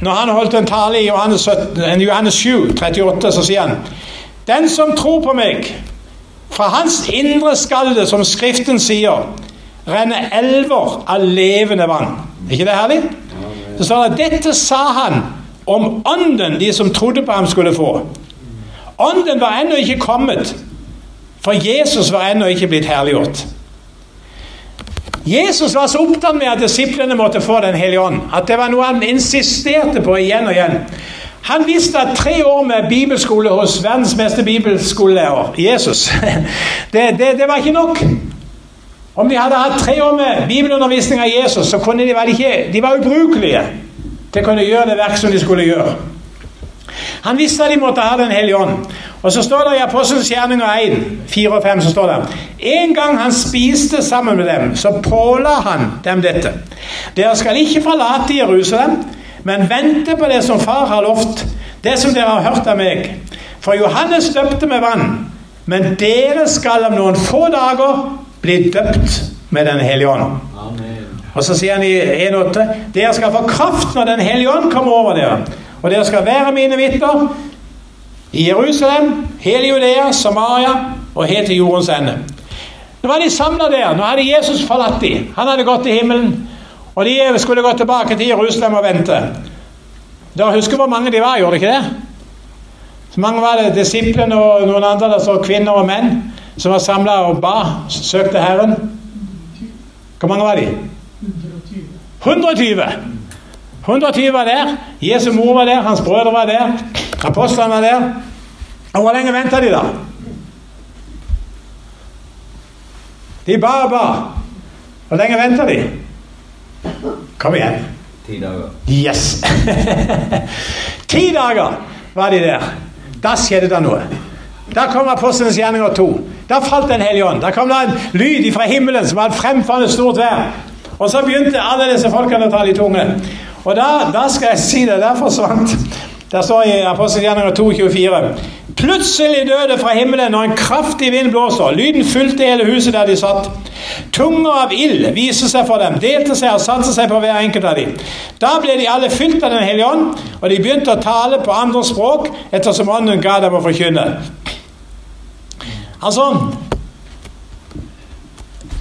når han holdt en tale i Johannes, 17, Johannes 7, 38, så sier han Den som tror på meg, fra hans indre skal det, som Skriften sier, renne elver av levende vann. Ikke det herlig? Så står det dette sa han om ånden de som trodde på ham, skulle få. Ånden var ennå ikke kommet, for Jesus var ennå ikke blitt herliggjort. Jesus var så opptatt med at disiplene måtte få Den hellige ånd, at det var noe han insisterte på igjen og igjen. Han visste at tre år med bibelskole hos verdens beste bibelskolelærer, Jesus, det, det, det var ikke nok. Om de hadde hatt tre år med bibelundervisning av Jesus, så kunne de, var de, ikke, de var ubrukelige til å kunne gjøre det verk som de skulle gjøre. Han visste at de måtte ha Den hellige ånd. Og så står det i Apostelens gjerninger 1, 4 og 5, så står det En gang han spiste sammen med dem, så påla han dem dette. Dere skal ikke forlate Jerusalem, men vente på det som far har lovt, det som dere har hørt av meg. For Johannes døpte med vann, men dere skal om noen få dager bli døpt med Den hellige ånd. Amen. Og så sier han i 1,8.: Dere skal få kraft når Den hellige ånd kommer over dere. Og dere skal være mine vitner i Jerusalem, hele Judea, Samaria og helt til jordens ende. Nå var de samla der. Nå hadde Jesus forlatt dem. Han hadde gått til himmelen. Og de skulle gå tilbake til Jerusalem og vente. Dere husker hvor mange de var, gjorde de ikke det? Så mange var det disiplene og noen andre, altså kvinner og menn, som var samla og ba, søkte Herren. Hvor mange var de? 120. 120 var der. Jesu mor var der, hans brødre var der, apostlene var der. Og hvor lenge venta de, da? De ba og ba. Hvor lenge venta de? Kom igjen. Ti dager. Yes! Ti dager var de der. Da skjedde det noe. Da kom Apostelens gjerninger to. Da falt Den hellige ånd. Da kom det en lyd fra himmelen som fremfalt et stort vær. Og så begynte alle disse folkene å tale i tunge. Og da, da skal jeg si det, der forsvant Der står i Apostelens gjerninger 2,24 Plutselig døde fra himmelen når en kraftig vind blåser. Lyden fulgte hele huset der de satt. Tunger av ild viste seg for dem, delte seg og satte seg på hver enkelt av dem. Da ble de alle fylt av Den hellige ånd, og de begynte å tale på andre språk ettersom ånden ga dem å forkynne. Altså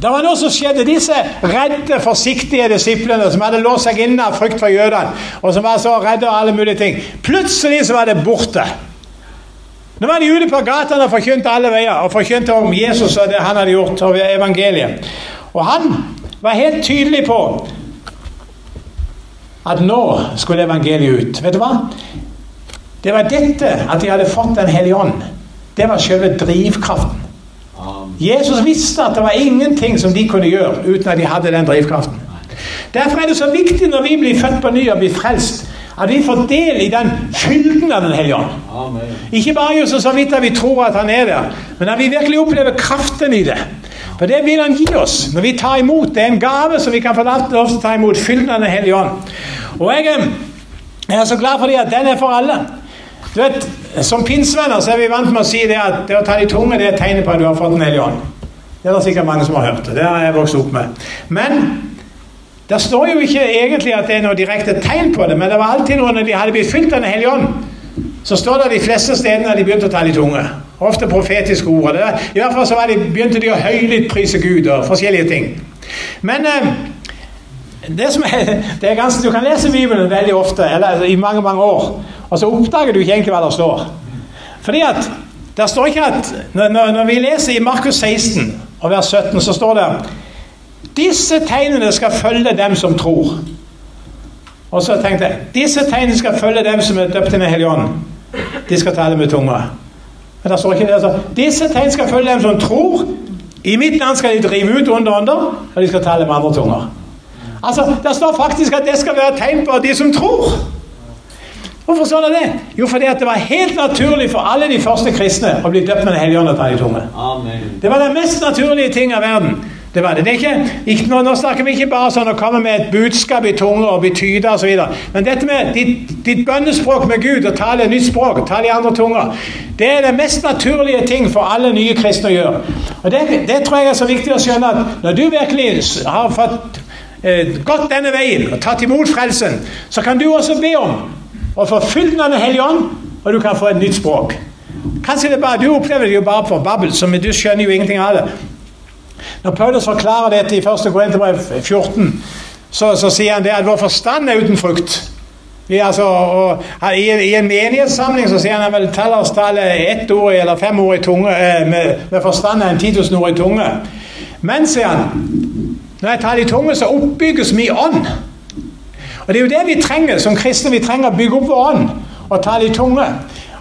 det var noe som skjedde. Disse redde, forsiktige disiplene som hadde låst seg inne av frykt for jødene, og som var så redde av alle mulige ting, plutselig så var det borte. Nå var de ute på gatene og forkynte alle veier og forkynte om Jesus og det han hadde gjort, og evangeliet. Og han var helt tydelig på at nå skulle evangeliet ut. Vet du hva? Det var dette at de hadde fått Den hellige ånd. Det var selve drivkraften. Jesus visste at det var ingenting som de kunne gjøre uten at de hadde den drivkraften. Derfor er det så viktig når vi blir født på ny og blir frelst, at vi får del i den fylden av Den hellige ånd. Ikke bare gjøre så vidt at vi tror at han er der, men at vi virkelig opplever kraften i det. For det vil han gi oss når vi tar imot. Det er en gave som vi kan få lov til å ta imot. Fylden av Den hellige ånd. Og jeg, jeg er så glad for det at den er for alle. Du vet, Som pinsevenner så er vi vant med å si det at det å ta de tunge det er tegnet på at du har fått Den hellig ånd. Det er det sikkert mange som har hørt. Det har jeg vokst opp med. Men det står jo ikke egentlig at det er noe direkte tegn på det, men det var alltid noe når de hadde blitt fylt av Den hellige ånd. Så står det de fleste stedene at de begynte å ta de tunge. Ofte profetiske ord. I hvert fall så de, begynte de å høylytt prise Gud og forskjellige ting. Men eh, det som er, det er ganske, Du kan lese Bibelen veldig ofte, eller i mange mange år, og så oppdager du ikke egentlig hva det står. Fordi at der står ikke at Når, når vi leser i Markus 16 og vers 17, så står det disse tegnene skal følge dem som tror. Og så tenkte jeg disse tegnene skal følge dem som er døpt i Den. De skal tale med tunga. Men det står ikke det. Altså. Disse tegn skal følge dem som tror. I mitt land skal de drive ut onde ånder, og de skal tale med andre tunger. Altså, Det står faktisk at det skal være tegn på de som tror. Hvorfor sånn er det? Jo, fordi at det var helt naturlig for alle de første kristne å bli døpt med Den hellige ånd og tale i tunge. Amen. Det var den mest naturlige ting av verden. Det var det. det er ikke, ikke, nå, nå snakker vi ikke bare sånn å komme med et budskap i tunge og betyde osv. Men dette med ditt, ditt bønnespråk med Gud, og tale et nytt språk, tale i andre tunger, det er den mest naturlige ting for alle nye kristne å gjøre. Og det, det tror jeg er så viktig å skjønne at når du virkelig har fått eh, gått denne veien og tatt imot frelsen, så kan du også be om å få fylden Den hellige ånd, og du kan få et nytt språk. Kanskje det bare, Du opplever det jo bare for babbel, så du skjønner jo ingenting av det. Når Paulus forklarer dette i 1. Korinterbrev 14, så, så sier han det at vår forstand er uten frukt. Vi, altså, og, i, I en menighetssamling så sier han vel tallerstallet ett ord eller fem ord i tunge, eh, med, med forstand er en 10 000 ord i tunge. Men, sier han, når jeg taler i tunge, så oppbygges min ånd. Og det er jo det vi trenger som kristne. Vi trenger å bygge opp vår ånd og tale i tunge.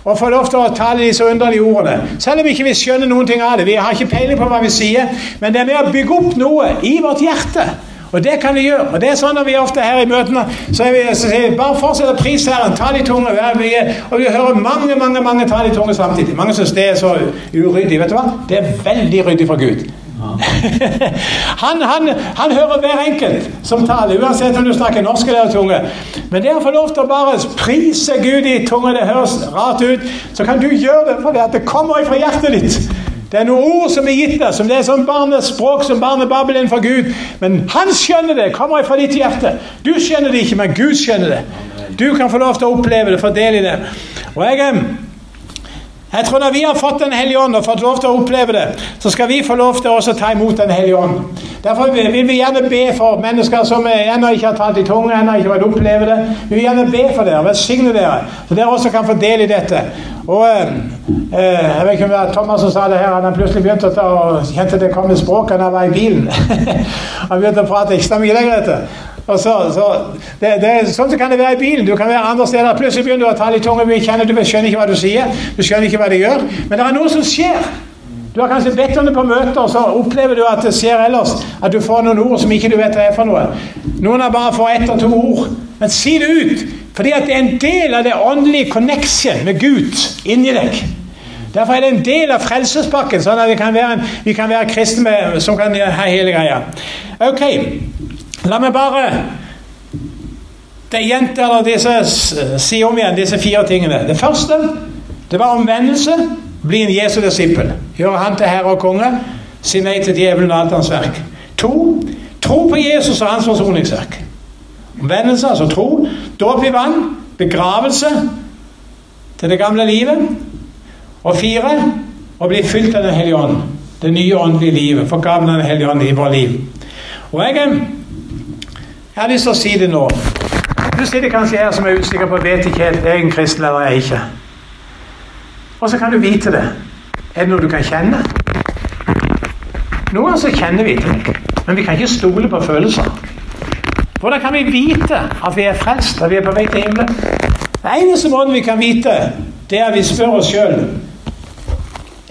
Og få lov til å tale disse underlige ordene. Selv om ikke vi skjønner noen ting av det. Vi har ikke peiling på hva vi sier. Men det er med å bygge opp noe i vårt hjerte. Og det kan vi gjøre. Og det er sånn når vi ofte her i møtene, så, vi, så sier vi bare fortsett å prise Herren, ta de tunge. vær mye. Og vi hører mange mange, mange ta de tunge samtidig. Mange syns det er så uryddig. Vet du hva? Det er veldig ryddig fra Gud. han, han, han hører hver enkelt som taler, uansett om du snakker norsk eller tunge. Men det å få lov til å bare prise Gud i tunge, det høres rart ut, så kan du gjøre det fordi det kommer fra hjertet ditt. Det er noen ord som er gitt deg, som det er sånn barnespråk som barnebabel innenfor Gud. Men han skjønner det, kommer fra ditt hjerte. Du skjønner det ikke, men Gud skjønner det. Du kan få lov til å oppleve det, få det. Og jeg... jeg tror Når vi har fått Den hellige ånd og fått lov til å oppleve det, så skal vi få lov til å ta imot Den hellige ånd. Derfor vil vi gjerne be for mennesker som ennå ikke har talt i tunge, ennå ikke har opplevd det. Vi vil gjerne be for dere, velsigne dere, så dere også kan få del i dette. Og eh, eh, Jeg vet ikke om det var Thomas som sa det her, han har plutselig begynt å ta og kjente det kom i språket da han var i bilen. han begynte å prate. Stemmer ikke lenger, dette. Så, så det, det, sånn så kan det være i bilen. Du kan være andre steder. Plutselig begynner du å tale i tunge. Du kjenner du skjønner ikke hva du sier. Du skjønner ikke hva det gjør. Men det er noe som skjer. Du har kanskje bedt om det på møter, og så opplever du at det skjer ellers. At du får noen ord som ikke du vet hva er for noe. Noen har bare fått ett og to ord. Men si det ut! Fordi at det er en del av det åndelige connection med Gud inni deg. Derfor er det en del av frelsespakken, sånn at vi kan være, en, vi kan være kristne med, som kan ha hele greia. Ok, la meg bare det gjenta disse, si om igjen disse fire tingene. Det første det var omvendelse. Bli en Jesu disippel. Gjøre han til herre og konge. Si nei til djevelen og alt hans verk. To. Tro på Jesus og hans forsoningsverk. Omvendelse, altså tro. Dåp i vann. Begravelse til det gamle livet. Og fire å bli fylt av Den hellige ånd. Det nye åndelige livet. For gaven av Den hellige ånd i vårt liv. Og jeg, jeg har lyst til å si det nå. Du sitter kanskje her som er usikker på vet ikke helt er jeg en kristen eller er ikke. Og så kan du vite det. Er det noe du kan kjenne? Noen ganger så kjenner vi ting, men vi kan ikke stole på følelser. Hvordan kan vi vite at vi er frelst, at vi er på vei til himmelen? Den eneste måten vi kan vite, det er at vi spør oss sjøl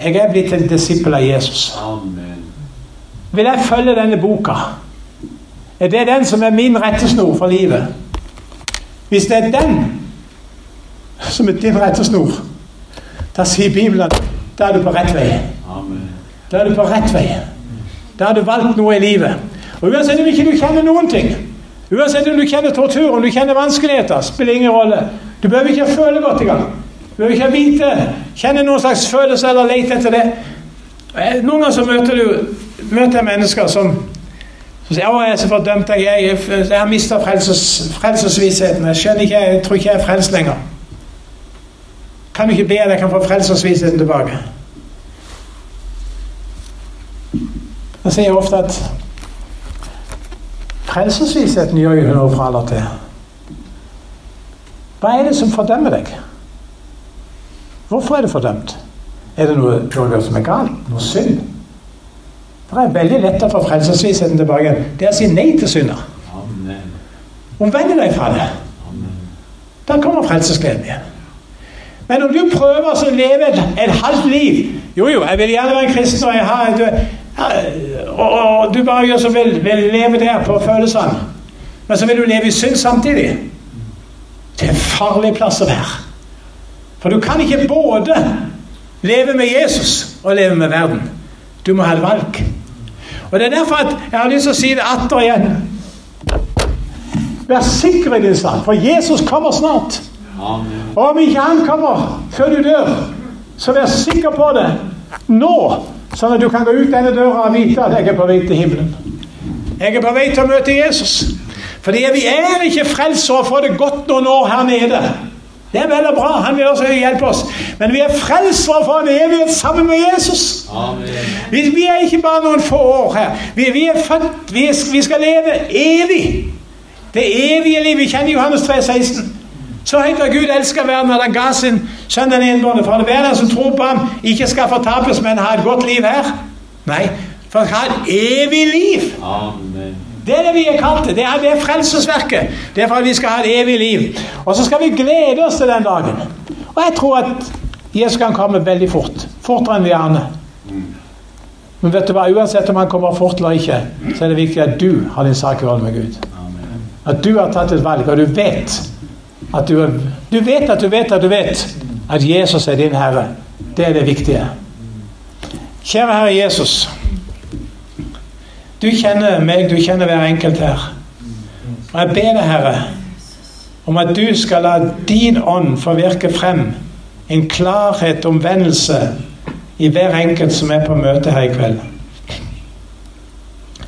Jeg er blitt en disippel av Jesus. Amen. Vil jeg følge denne boka? Er det den som er min rettesnor for livet? Hvis det er den som er din rettesnor, da sier Bibelen at da er du på rett vei. Da er du på rett vei. Da har du valgt noe i livet. Og Uansett om ikke du kjenner noen ting, uansett om du kjenner tortur, om du kjenner vanskeligheter, spiller ingen rolle. Du behøver ikke føle godt engang. Du behøver ikke vite, kjenne noen slags følelse eller lete etter det. Eh, Noen ganger så møter du møter jeg mennesker som, som sier 'Å, jeg er så fordømt. Jeg, jeg, jeg har mista frelses, frelsesvisheten. Jeg skjønner ikke, jeg tror ikke jeg er frelst lenger.' Kan du ikke be at jeg kan få frelsesvisheten tilbake? Jeg sier ofte at frelsesvisheten gjør jo noe fra eller til. Hva er det som fordømmer deg? Hvorfor er det fordømt? Er det noe du som er galt? Noe synd? Det er veldig lett å få frelsesvisheten tilbake. Det er å si nei til synder. Omvende deg fra det. Da kommer frelsesgleden igjen. Men om du prøver å leve et, et halvt liv Jo, jo, jeg vil gjerne være en kristen, og, jeg har, du, og, og du bare gjør som vil, vil leve der på følelsene. Men så vil du leve i synd samtidig. Det er en farlig plass å være. For du kan ikke både leve med Jesus og leve med verden. Du må ha et valg. Og Det er derfor at jeg har lyst til å si det atter igjen. Vær sikker i din sak, for Jesus kommer snart. Og om ikke han kommer før du dør, så vær sikker på det nå, sånn at du kan gå ut denne døra og vite at jeg er på vei til himmelen. Jeg er på vei til å møte Jesus. Fordi vi er ikke frelst for å få det godt noen år her nede. Det er vel og bra, han vil også hjelpe oss. Men vi er frelst for å få en evighet sammen med Jesus. Vi, vi er ikke bare noen få år her. Vi, vi er født, vi, vi skal leve evig. Det evige livet. Vi kjenner Johannes 3, 16. Så høyt har Gud elska verden at han ga sin sønn den enbårne for hver den som tror på ham, ikke skal fortapes, men ha et godt liv her. Nei, for å ha et evig liv. Amen. Det er det vi er kalt til. Det er, det er frelsesverket. Det er for at vi skal ha et evig liv. Og så skal vi glede oss til den dagen. Og jeg tror at Jesus kan komme veldig fort. Fortere enn vi aner. Men vet du hva, uansett om han kommer fort eller ikke, så er det viktig at du har din sak i orden med Gud. At du har tatt et valg, og du vet at du, du vet at du vet at du vet at Jesus er din Herre. Det er det viktige. Kjære Herre Jesus. Du kjenner meg, du kjenner hver enkelt her. Og jeg ber deg, Herre, om at du skal la din ånd få virke frem en klarhet, omvendelse, i hver enkelt som er på møte her i kveld.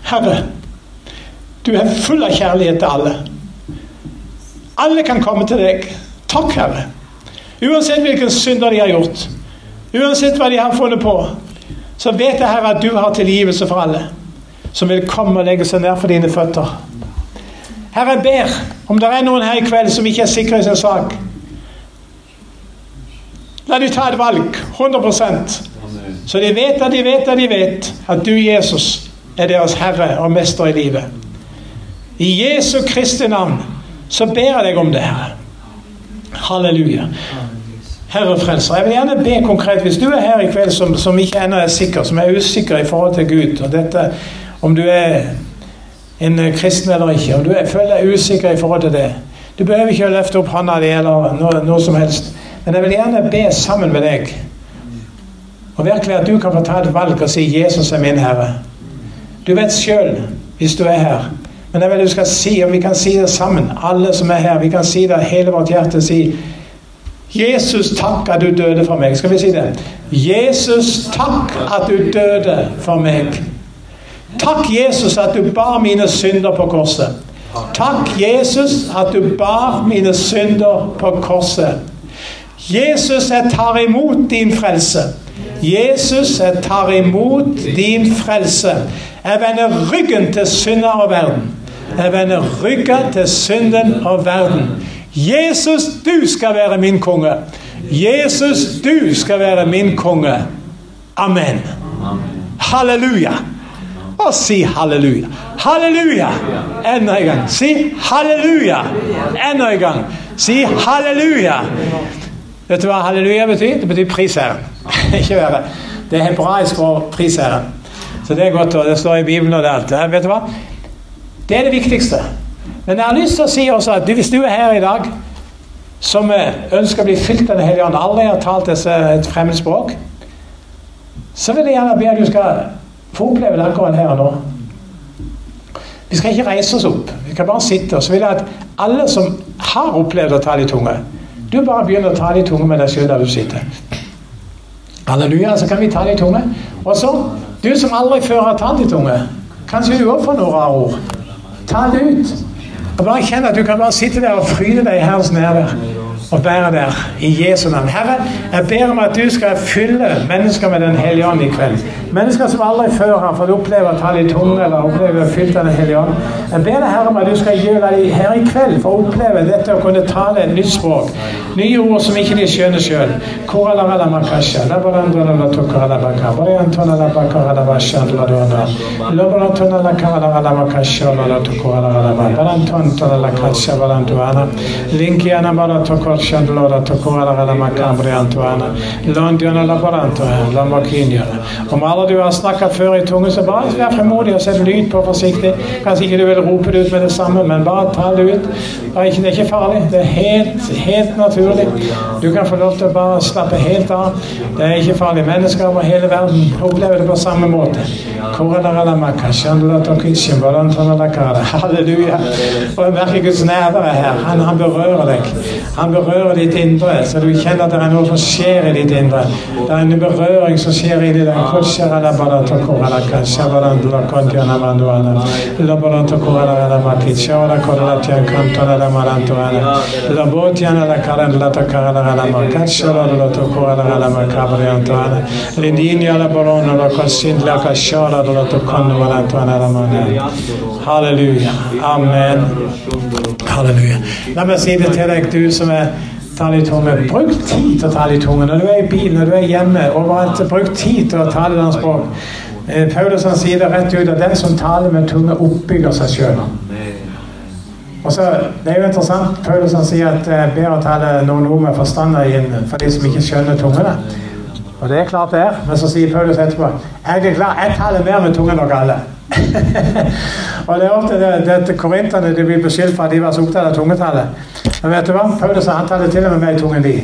Herre, du er full av kjærlighet til alle. Alle kan komme til deg. Takk, Herre. Uansett hvilken synder de har gjort, uansett hva de har funnet på, så vet jeg, Herre, at du har tilgivelse for alle. Som vil komme og legge seg ned for dine føtter. Herre, jeg ber om det er noen her i kveld som ikke er sikre i sin sak. La de ta et valg, 100 Amen. så de vet at de vet at de vet at du, Jesus, er deres Herre og Mester i livet. I Jesu Kristi navn så ber jeg deg om det, Herre. Halleluja. Herre frelser, jeg vil gjerne be konkret, hvis du er her i kveld som, som ikke ennå er sikker, som er usikker i forhold til Gud, og dette, om du er en kristen eller ikke, om du er, føler deg usikker i forhold til det Du behøver ikke å løfte opp hånda di eller noe, noe som helst, men jeg vil gjerne be sammen med deg. Og virkelig at du kan få ta et valg og si 'Jesus er min Herre'. Du vet sjøl, hvis du er her. Men jeg vil du skal si, og vi kan si det sammen, alle som er her. Vi kan si det hele vårt hjerte. Si 'Jesus, takk at du døde for meg'. Skal vi si det? 'Jesus, takk at du døde for meg'. Takk, Jesus, at du bar mine synder på korset. Takk, Jesus, at du bar mine synder på korset. Jesus, jeg tar imot din frelse. Jesus, jeg tar imot din frelse. Jeg vender ryggen til synder og verden. Jeg vender ryggen til synden og verden. Jesus, du skal være min konge. Jesus, du skal være min konge. Amen. Amen. Halleluja. Og si halleluja. Halleluja! Enda en gang. Si halleluja. Enda en gang. Si halleluja. Vet du hva halleluja betyr? Det betyr prisherren. Ikke verre. Det er hebraisk for prisherren. Så det er godt, og det står i Bibelen og det alt. Vet du hva? Det er det viktigste. Men jeg har lyst til å si også at hvis du er her i dag som eh, ønsker å bli fylt av Den hellige ånd, aldri har talt et fremmed språk, så vil jeg gjerne be at du skal få oppleve det akkurat her og nå. Vi skal ikke reise oss opp. Vi kan bare sitte. Så vil jeg at alle som har opplevd å ta de tunge, du bare begynner å ta de tunge med deg selv der du sitter. Halleluja, så kan vi ta de tunge. Og så, du som aldri før har tatt de tunge, kanskje du òg får noen rare ord. Ta det ut. Og bare kjenn at du kan bare sitte der og fryde deg i Herrens nærvær. Og bære der i Jesu navn. Herre, jeg ber om at du skal fylle mennesker med Den hellige ånd i kveld. Mennesker som aldri før har fått oppleve å ta litt tunge eller oppleve å fylle Den hellige ånd. Jeg ber deg, Herre, om at du skal gjøre de her i kveld for å oppleve dette å kunne tale et nytt språk. Nye ord som ikke de skjønner sjøl. Linkiana bara tokor shandlora tokora la makabri antuana. Londiana la baranto la makinia. Om alle du har snakket før i tunge, så bare vær fremodig og sett lyd på forsiktig. Kanskje ikke du vil rope det ut med det samme, men bare ta det ut. Bare ikke, det er ikke farlig. Det er helt, helt naturlig. Du kan få lov til å bare slappe helt av. Det er ikke farlig. Mennesker over hele verden opplever det på samme måte. Halleluja. Og jeg merker Guds nærvær her. Han, han berører deg. Han berører ditt indre, så du kjenner at det er noe som skjer i ditt indre. Det er en berøring som skjer i ditt Halleluja. Amen. Halleluja. La meg si det til deg, du som er Ta litt tunge. Bruk tid til å ta litt tunge. Når du er i bilen, når du er hjemme, overalt, bruk tid til å tale den språk. Eh, Paulus han sier det rett ut at den som taler med tunge, oppbygger seg sjøl. Og så, Det er jo interessant. Paulus han sier at det er bedre å tale noen ord med forstand for de som ikke skjønner tungene. Og det er klart det er. Men så sier Paulus etterpå jeg er klar, jeg taler mer med tunge enn dere alle. og det er ofte det, det at korinterne de blir beskyldt for at de var så opptatt av tungetallet. Men vet du hva? Paulus han talte til og med mer tunge enn de.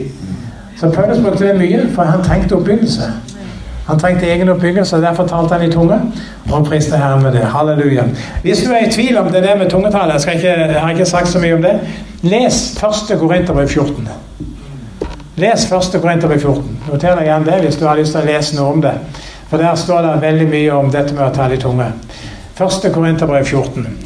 Så Paulus brukte det mye, for han trengte oppbyggelse. Han trengte egen oppbyggelse, og derfor talte han i tunge. Og han priste Herren med det. Halleluja. Hvis du er i tvil om det der med tungetallet, jeg, ikke, jeg har ikke sagt så mye om det, les 1. Korinterbrev 14. Les 1. Korinterbrev 14. Noter deg gjerne det hvis du har lyst til å lese noe om det. For der står det veldig mye om dette med å tale i tunge. 1. Korinterbrev 14.